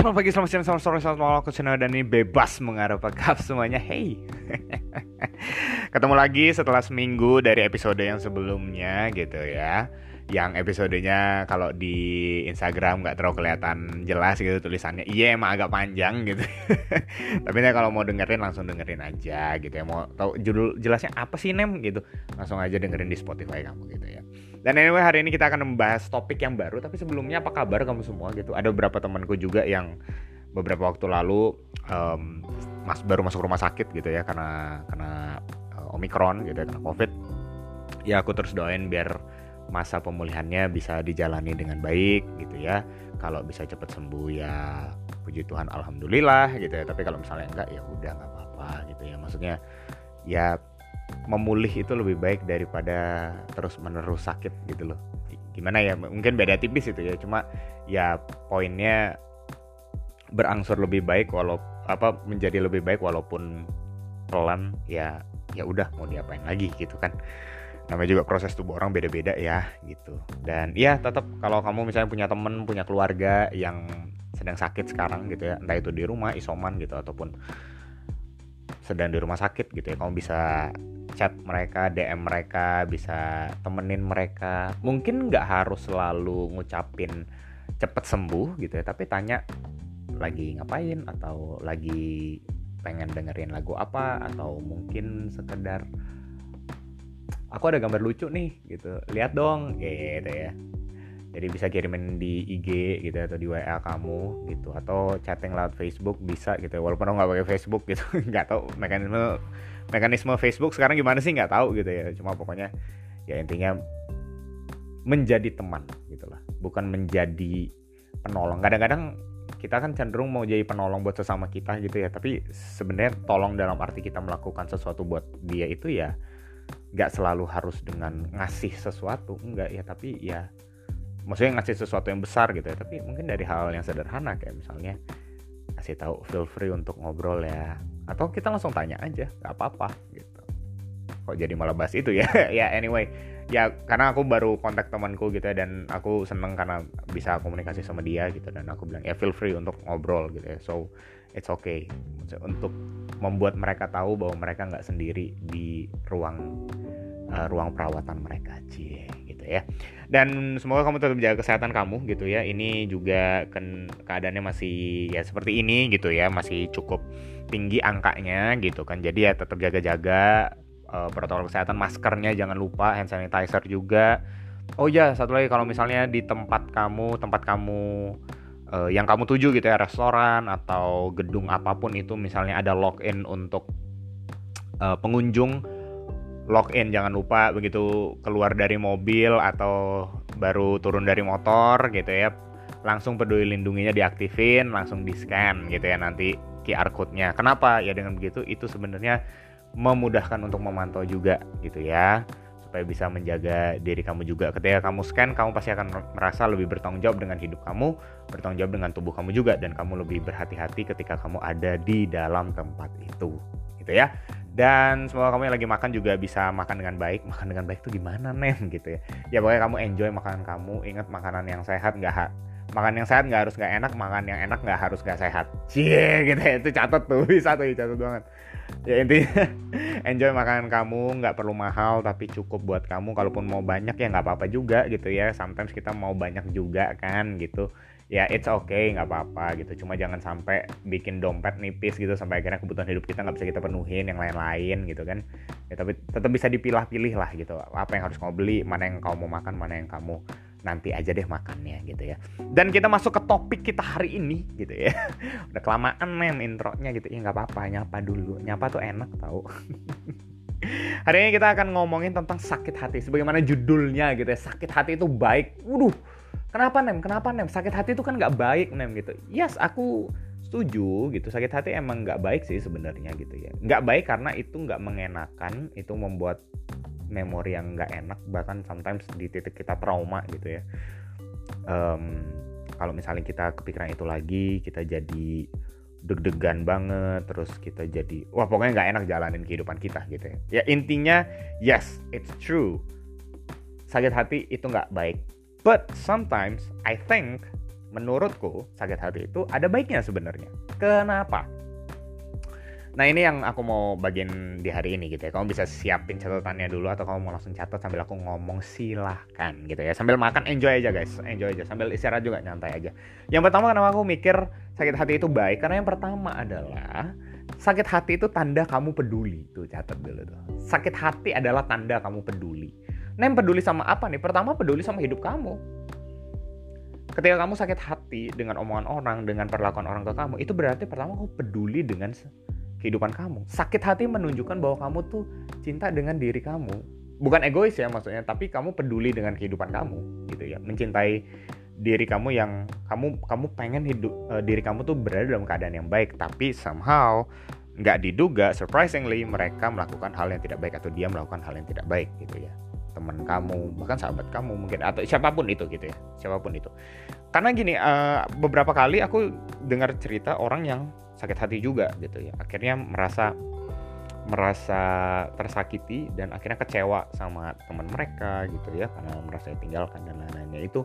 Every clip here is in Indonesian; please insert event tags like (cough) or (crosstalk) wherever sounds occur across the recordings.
Selamat pagi, selamat siang, selamat sore, selamat malam. Aku Sino dan ini bebas mengarah pekap semuanya. Hey. (laughs) Ketemu lagi setelah seminggu dari episode yang sebelumnya gitu ya Yang episodenya kalau di Instagram nggak terlalu kelihatan jelas gitu tulisannya. Iya emang agak panjang gitu. (laughs) Tapi nih kalau mau dengerin langsung dengerin aja gitu ya. Mau tahu judul jelasnya apa sih Nem? Gitu. Langsung aja dengerin di Spotify kamu gitu ya. Dan anyway hari ini kita akan membahas topik yang baru. Tapi sebelumnya apa kabar kamu semua gitu. Ada beberapa temanku juga yang beberapa waktu lalu um, mas baru masuk rumah sakit gitu ya karena karena uh, omikron gitu ya karena covid. Ya aku terus doain biar masa pemulihannya bisa dijalani dengan baik gitu ya. Kalau bisa cepat sembuh ya puji Tuhan alhamdulillah gitu ya. Tapi kalau misalnya enggak ya udah nggak apa-apa gitu ya. Maksudnya ya memulih itu lebih baik daripada terus menerus sakit gitu loh gimana ya mungkin beda tipis itu ya cuma ya poinnya berangsur lebih baik walau apa menjadi lebih baik walaupun pelan ya ya udah mau diapain lagi gitu kan namanya juga proses tubuh orang beda-beda ya gitu. Dan ya tetap kalau kamu misalnya punya temen punya keluarga yang sedang sakit sekarang gitu ya entah itu di rumah isoman gitu ataupun sedang di rumah sakit gitu ya kamu bisa chat mereka DM mereka bisa temenin mereka. Mungkin nggak harus selalu ngucapin cepet sembuh gitu ya tapi tanya lagi ngapain? atau lagi pengen dengerin lagu apa? atau mungkin sekedar aku ada gambar lucu nih gitu. Lihat dong gitu ya. Jadi bisa kirimin di IG gitu atau di WA kamu gitu. Atau chatting lewat Facebook bisa gitu. Walaupun aku nggak pakai Facebook gitu. (laughs) Nggak tahu mekanisme mekanisme Facebook sekarang gimana sih nggak tahu gitu ya. Cuma pokoknya ya intinya menjadi teman gitulah bukan menjadi penolong. Kadang-kadang kita kan cenderung mau jadi penolong buat sesama kita gitu ya. Tapi sebenarnya tolong dalam arti kita melakukan sesuatu buat dia itu ya nggak selalu harus dengan ngasih sesuatu enggak ya tapi ya maksudnya ngasih sesuatu yang besar gitu ya tapi mungkin dari hal yang sederhana kayak misalnya kasih tahu feel free untuk ngobrol ya atau kita langsung tanya aja nggak apa-apa gitu. Kok jadi malah bahas itu ya? (laughs) Ya anyway ya karena aku baru kontak temanku gitu ya dan aku seneng karena bisa komunikasi sama dia gitu dan aku bilang ya feel free untuk ngobrol gitu ya. So it's okay. Untuk membuat mereka tahu bahwa mereka nggak sendiri di ruang uh, ruang perawatan mereka cie gitu ya. Dan semoga kamu tetap jaga kesehatan kamu gitu ya. Ini juga keadaannya masih ya seperti ini gitu ya. Masih cukup tinggi angkanya gitu kan. Jadi ya tetap jaga-jaga uh, protokol kesehatan maskernya jangan lupa hand sanitizer juga. Oh ya satu lagi kalau misalnya di tempat kamu tempat kamu uh, yang kamu tuju gitu ya restoran atau gedung apa pun itu misalnya ada login untuk uh, pengunjung login jangan lupa begitu keluar dari mobil atau baru turun dari motor gitu ya langsung peduli lindunginya diaktifin langsung di scan gitu ya nanti QR code-nya. Kenapa? Ya dengan begitu itu sebenarnya memudahkan untuk memantau juga gitu ya supaya bisa menjaga diri kamu juga. Ketika kamu scan, kamu pasti akan merasa lebih bertanggung jawab dengan hidup kamu, bertanggung jawab dengan tubuh kamu juga dan kamu lebih berhati-hati ketika kamu ada di dalam tempat itu. Gitu ya. Dan semoga kamu yang lagi makan juga bisa makan dengan baik. Makan dengan baik itu gimana, Nem? (laughs) Gitu ya. Ya pokoknya kamu enjoy makanan kamu. Ingat makanan yang sehat nggak makan yang sehat nggak harus nggak enak makan yang enak nggak harus nggak sehat. (laughs) Cie gitu ya itu catat tuh (laughs) bisa tuh catat banget. Ya intinya (laughs) enjoy makanan kamu nggak perlu mahal tapi cukup buat kamu. Kalaupun mau banyak ya nggak apa-apa juga gitu ya. Sometimes kita mau banyak juga kan gitu. Ya it's okay nggak apa-apa gitu. Cuma jangan sampai bikin dompet nipis gitu sampai akhirnya kebutuhan hidup kita nggak bisa kita penuhin yang lain-lain gitu kan. Ya tapi tetap bisa dipilah-pilih lah gitu. Apa yang harus kamu beli mana yang kamu mau makan mana yang kamu nanti aja deh makannya gitu ya. Dan kita masuk ke topik kita hari ini gitu ya. (laughs) Udah kelamaan men intronya gitu. Ya nggak apa-apa nyapa dulu. Nyapa tuh enak tau. (laughs) Hari ini kita akan ngomongin tentang sakit hati. Sebagaimana judulnya gitu ya. Sakit hati itu baik. Waduh kenapa nem kenapa nem sakit hati itu kan nggak baik nem gitu. Yes aku setuju gitu. Sakit hati emang nggak baik sih sebenarnya gitu ya. Nggak baik karena itu nggak mengenakan itu membuat memori yang nggak enak bahkan sometimes di titik kita trauma gitu ya. Um, kalau misalnya kita kepikiran itu lagi kita jadi deg-degan banget terus kita jadi wah pokoknya nggak enak jalanin kehidupan kita gitu ya. Ya intinya yes it's true. Sakit hati itu nggak baik. But sometimes I think menurutku sakit hati itu ada baiknya sebenarnya. Kenapa? Nah ini yang aku mau bagian di hari ini gitu ya. Kamu bisa siapin catatannya dulu atau kamu mau langsung catat sambil aku ngomong silahkan gitu ya. Sambil makan enjoy aja guys, enjoy aja. Sambil istirahat juga nyantai aja. Yang pertama kenapa aku mikir sakit hati itu baik? Karena yang pertama adalah sakit hati itu tanda kamu peduli. Tuh catat dulu tuh. Sakit hati adalah tanda kamu peduli. Nah yang peduli sama apa nih? Pertama peduli sama hidup kamu. Ketika kamu sakit hati dengan omongan orang, dengan perlakuan orang ke kamu, itu berarti pertama kamu peduli dengan kehidupan kamu. Sakit hati menunjukkan bahwa kamu tuh cinta dengan diri kamu. Bukan egois ya maksudnya, tapi kamu peduli dengan kehidupan kamu gitu ya. Mencintai diri kamu yang kamu kamu pengen hidup uh, diri kamu tuh berada dalam keadaan yang baik, tapi somehow nggak diduga surprisingly mereka melakukan hal yang tidak baik atau dia melakukan hal yang tidak baik gitu ya teman kamu bahkan sahabat kamu mungkin atau siapa pun itu gitu ya siapa pun itu. Karena gini uh, beberapa kali aku dengar cerita orang yang sakit hati juga gitu ya akhirnya merasa merasa tersakiti dan akhirnya kecewa sama teman mereka gitu ya karena merasa ditinggalkan dan lain-lainnya itu.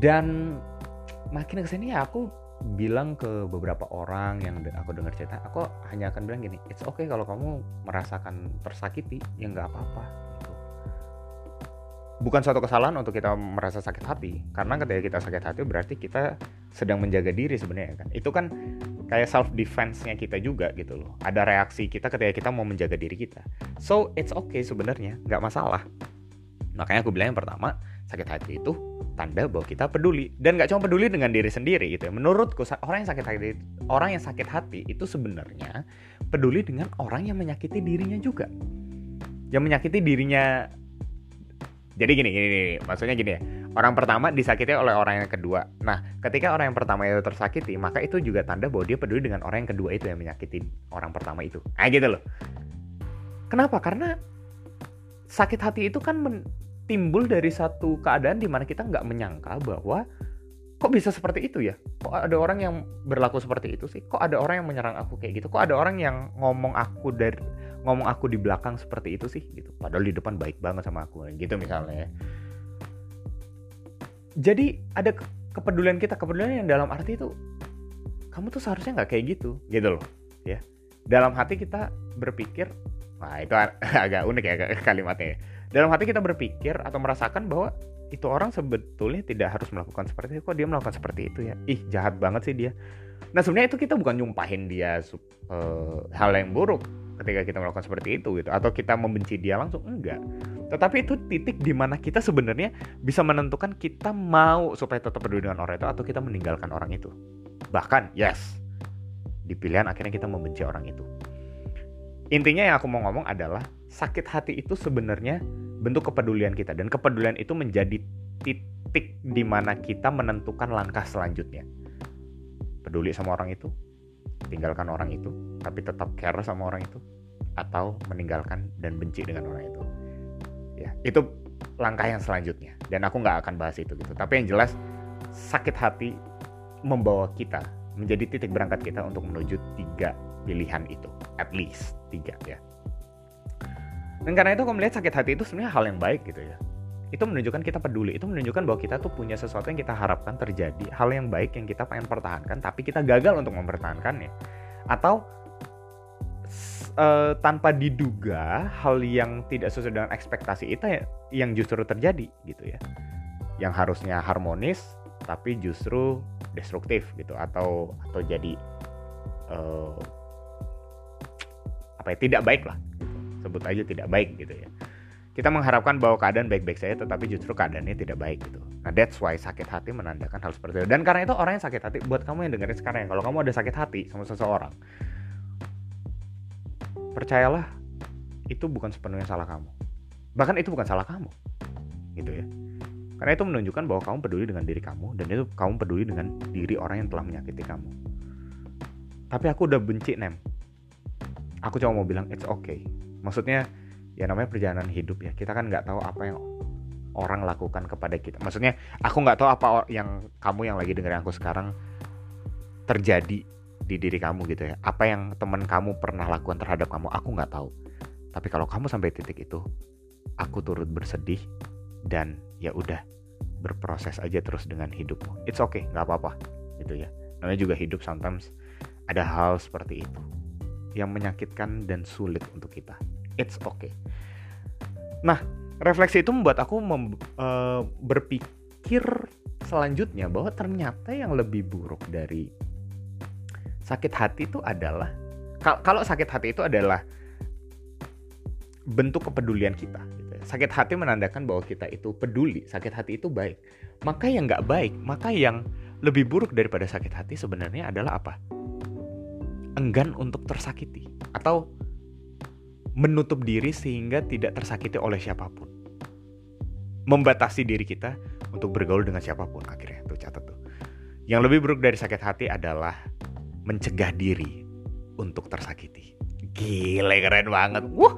Dan makin ke sini ya aku bilang ke beberapa orang yang aku dengar cerita aku hanya akan bilang gini it's okay kalau kamu merasakan tersakiti ya nggak apa-apa. Bukan suatu kesalahan untuk kita merasa sakit hati karena ketika kita sakit hati berarti kita sedang menjaga diri sebenarnya kan. Itu kan kayak self defense-nya kita juga gitu loh. Ada reaksi kita ketika kita mau menjaga diri kita. So it's okay sebenarnya nggak masalah. Makanya aku bilang yang pertama sakit hati itu tanda bahwa kita peduli dan nggak cuma peduli dengan diri sendiri gitu ya menurutku orang yang sakit hati orang yang sakit hati itu sebenarnya peduli dengan orang yang menyakiti dirinya juga yang menyakiti dirinya jadi gini, gini, gini, maksudnya gini ya. Orang pertama disakiti oleh orang yang kedua. Nah, ketika orang yang pertama itu tersakiti, maka itu juga tanda bahwa dia peduli dengan orang yang kedua itu yang menyakiti orang pertama itu. Ah gitu loh. Kenapa? Karena sakit hati itu kan timbul dari satu keadaan di mana kita nggak menyangka bahwa kok bisa seperti itu ya? Kok ada orang yang berlaku seperti itu sih? Kok ada orang yang menyerang aku kayak gitu? Kok ada orang yang ngomong aku dari ngomong aku di belakang seperti itu sih gitu? Padahal di depan baik banget sama aku gitu misalnya. Jadi ada kepedulian kita, kepedulian yang dalam arti itu kamu tuh seharusnya nggak kayak gitu, gitu loh, ya. Dalam hati kita berpikir, nah itu (laughs) agak unik ya kalimatnya. Ya. Dalam hati kita berpikir atau merasakan bahwa itu orang sebetulnya tidak harus melakukan seperti itu kok dia melakukan seperti itu ya? Ih jahat banget sih dia. Nah sebenarnya itu kita bukan nyumpahin dia uh, hal yang buruk ketika kita melakukan seperti itu gitu. Atau kita membenci dia langsung enggak. Tetapi itu titik di mana kita sebenarnya bisa menentukan kita mau supaya tetap peduli dengan orang itu atau kita meninggalkan orang itu. Bahkan yes di pilihan akhirnya kita membenci orang itu intinya yang aku mau ngomong adalah sakit hati itu sebenarnya bentuk kepedulian kita dan kepedulian itu menjadi titik di mana kita menentukan langkah selanjutnya. Peduli sama orang itu, tinggalkan orang itu, tapi tetap care sama orang itu atau meninggalkan dan benci dengan orang itu. Ya, itu langkah yang selanjutnya dan aku nggak akan bahas itu gitu. Tapi yang jelas sakit hati membawa kita menjadi titik berangkat kita untuk menuju tiga pilihan itu, at least tiga ya. Dan karena itu aku melihat sakit hati itu sebenarnya hal yang baik gitu ya. Itu menunjukkan kita peduli, itu menunjukkan bahwa kita tuh punya sesuatu yang kita harapkan terjadi, hal yang baik yang kita pengen pertahankan, tapi kita gagal untuk mempertahankannya. Atau uh, tanpa diduga hal yang tidak sesuai dengan ekspektasi itu ya, yang justru terjadi gitu ya. Yang harusnya harmonis tapi justru destruktif gitu atau atau jadi uh, apa ya tidak baik lah. Sebut aja tidak baik gitu ya. Kita mengharapkan bahwa keadaan baik-baik saja tetapi justru keadaannya tidak baik gitu. Nah that's why sakit hati menandakan hal seperti itu. Dan karena itu orang yang sakit hati buat kamu yang dengerin sekarang kalau kamu ada sakit hati sama seseorang percayalah itu bukan sepenuhnya salah kamu. Bahkan itu bukan salah kamu gitu ya. Karena itu menunjukkan bahwa kamu peduli dengan diri kamu dan itu kamu peduli dengan diri orang yang telah menyakiti kamu. Tapi aku udah benci nem aku cuma mau bilang it's okay. Maksudnya ya namanya perjalanan hidup ya. Kita kan nggak tahu apa yang orang lakukan kepada kita. Maksudnya aku nggak tahu apa yang kamu yang lagi dengerin aku sekarang terjadi di diri kamu gitu ya. Apa yang teman kamu pernah lakukan terhadap kamu aku nggak tahu. Tapi kalau kamu sampai titik itu aku turut bersedih dan ya udah berproses aja terus dengan hidupmu. It's okay nggak apa-apa gitu ya. Namanya juga hidup sometimes ada hal seperti itu yang menyakitkan dan sulit untuk kita it's okay nah refleksi itu membuat aku mem, uh, berpikir selanjutnya bahwa ternyata yang lebih buruk dari sakit hati itu adalah kalau sakit hati itu adalah bentuk kepedulian kita. Gitu ya. Sakit hati menandakan bahwa kita itu peduli, sakit hati itu baik. Maka yang nggak baik, maka yang lebih buruk daripada sakit hati sebenarnya adalah apa? Enggan untuk tersakiti atau menutup diri sehingga tidak tersakiti oleh siapa pun. Membatasi diri kita untuk bergaul dengan siapa pun akhirnya tuh catat tuh. Yang lebih buruk dari sakit hati adalah mencegah diri untuk tersakiti. Gile keren banget. Wah,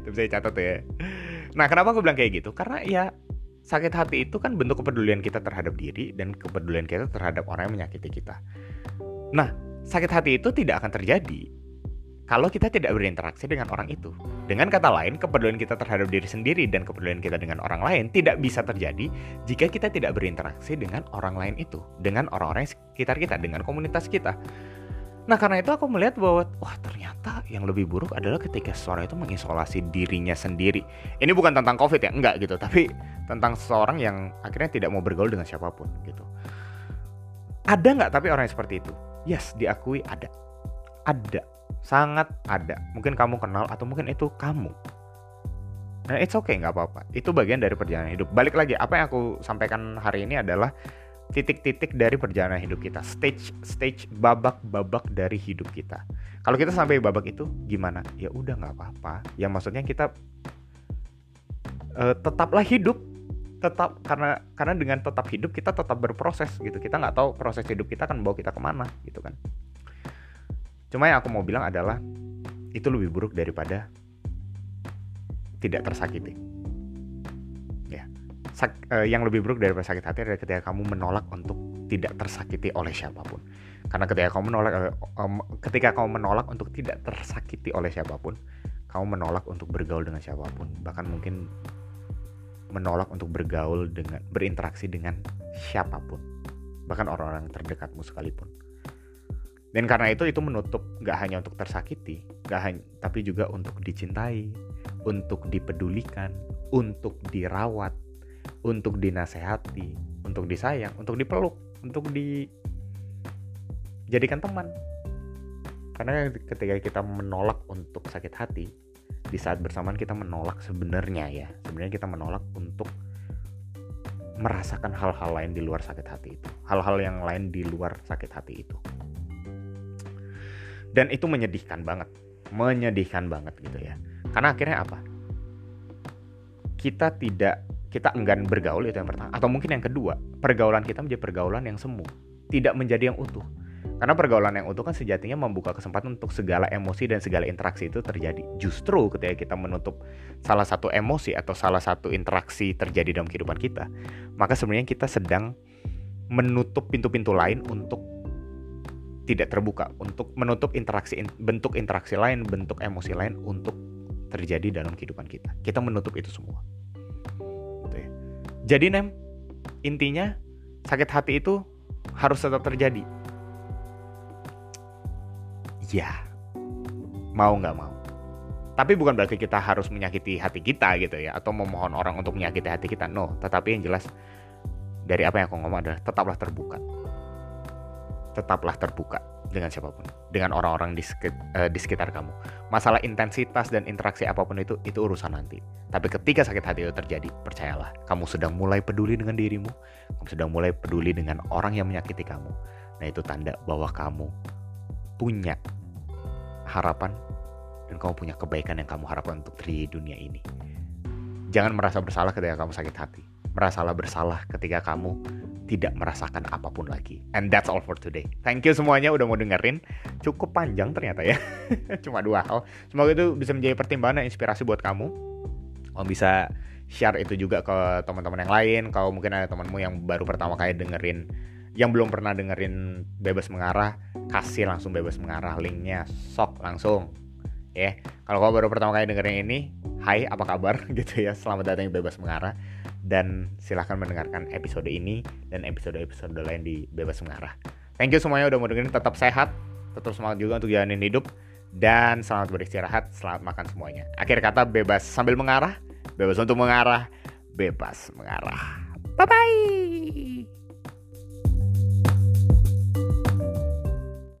itu bisa dicatat ya. Nah, kenapa aku bilang kayak gitu? Karena ya sakit hati itu kan bentuk kepedulian kita terhadap diri dan kepedulian kita terhadap orang yang menyakiti kita. Nah, sakit hati itu tidak akan terjadi kalau kita tidak berinteraksi dengan orang itu. Dengan kata lain, kepedulian kita terhadap diri sendiri dan kepedulian kita dengan orang lain tidak bisa terjadi jika kita tidak berinteraksi dengan orang lain itu, dengan orang-orang sekitar kita, dengan komunitas kita. Nah karena itu aku melihat bahwa wah ternyata yang lebih buruk adalah ketika seseorang itu mengisolasi dirinya sendiri. Ini bukan tentang covid ya, enggak gitu, tapi tentang seseorang yang akhirnya tidak mau bergaul dengan siapa pun gitu. Ada nggak tapi orang yang seperti itu? Yes, diakui ada. Ada, sangat ada. Mungkin kamu kenal atau mungkin itu kamu. Nah, it's okay, nggak apa-apa. Itu bagian dari perjalanan hidup. Balik lagi, apa yang aku sampaikan hari ini adalah titik-titik dari perjalanan hidup kita, stage stage babak-babak dari hidup kita. Kalau kita sampai babak itu gimana? Ya udah nggak apa-apa. Yang maksudnya kita uh, tetaplah hidup, tetap karena karena dengan tetap hidup kita tetap berproses gitu. Kita nggak tahu proses hidup kita akan bawa kita ke mana gitu kan. Cuma yang aku mau bilang adalah itu lebih buruk daripada tidak tersakiti sak, uh, yang lebih buruk daripada sakit hati adalah ketika kamu menolak untuk tidak tersakiti oleh siapa pun. Karena ketika kamu menolak, um, ketika kamu menolak untuk tidak tersakiti oleh siapa pun, kamu menolak untuk bergaul dengan siapa pun. Bahkan mungkin menolak untuk bergaul dengan berinteraksi dengan siapa pun, bahkan orang-orang terdekatmu sekalipun. Dan karena itu itu menutup gak hanya untuk tersakiti, gak hanya, tapi juga untuk dicintai, untuk dipedulikan, untuk dirawat, untuk dinasehati, untuk disayang, untuk dipeluk, untuk dijadikan teman. Karena ketika kita menolak untuk sakit hati, di saat bersamaan kita menolak sebenarnya ya, sebenarnya kita menolak untuk merasakan hal-hal lain di luar sakit hati itu, hal-hal yang lain di luar sakit hati itu. Dan itu menyedihkan banget, menyedihkan banget gitu ya. Karena akhirnya apa? Kita tidak kita enggan bergaul itu yang pertama atau mungkin yang kedua pergaulan kita menjadi pergaulan yang semu tidak menjadi yang utuh karena pergaulan yang utuh kan sejatinya membuka kesempatan untuk segala emosi dan segala interaksi itu terjadi. Justru ketika kita menutup salah satu emosi atau salah satu interaksi terjadi dalam kehidupan kita maka sebenarnya kita sedang menutup pintu-pintu lain untuk tidak terbuka untuk menutup interaksi bentuk interaksi lain bentuk emosi lain untuk terjadi dalam kehidupan kita. Kita menutup itu semua. Jadi Nem, intinya sakit hati itu harus tetap terjadi. Ya, mau nggak mau. Tapi bukan berarti kita harus menyakiti hati kita gitu ya, atau memohon orang untuk menyakiti hati kita. No, tetapi yang jelas dari apa yang aku ngomong adalah tetaplah terbuka. Tetaplah terbuka dengan siapa pun, dengan orang-orang di, uh, di sekitar kamu. Masalah intensitas dan interaksi apa pun itu itu urusan nanti. Tapi ketika sakit hati itu terjadi, percayalah, kamu sedang mulai peduli dengan dirimu, kamu sedang mulai peduli dengan orang yang menyakiti kamu. Nah, itu tanda bahwa kamu punya harapan dan kamu punya kebaikan yang kamu harapkan untuk di dunia ini. Jangan merasa bersalah ketika kamu sakit hati. Merasalah bersalah ketika kamu tidak merasakan apa pun lagi. And that's all for today. Thank you semuanya udah mau dengerin. Cukup panjang ternyata ya. (laughs) Cuma dua hal. Semoga itu bisa menjadi pertimbangan dan inspirasi buat kamu. Kamu bisa share itu juga ke teman-teman yang lain. Kalau mungkin ada temanmu yang baru pertama kali dengerin yang belum pernah dengerin bebas mengarah, kasih langsung bebas mengarah linknya, sok langsung. Ya, kalau kau baru pertama kali dengerin ini, hai apa kabar (laughs) gitu ya, selamat datang di bebas mengarah dan silahkan mendengarkan episode ini dan episode-episode lain di Bebas Mengarah. Thank you semuanya udah mau dengerin, tetap sehat, tetap semangat juga untuk jalanin hidup, dan selamat beristirahat, selamat makan semuanya. Akhir kata bebas sambil mengarah, bebas untuk mengarah, bebas mengarah. Bye-bye!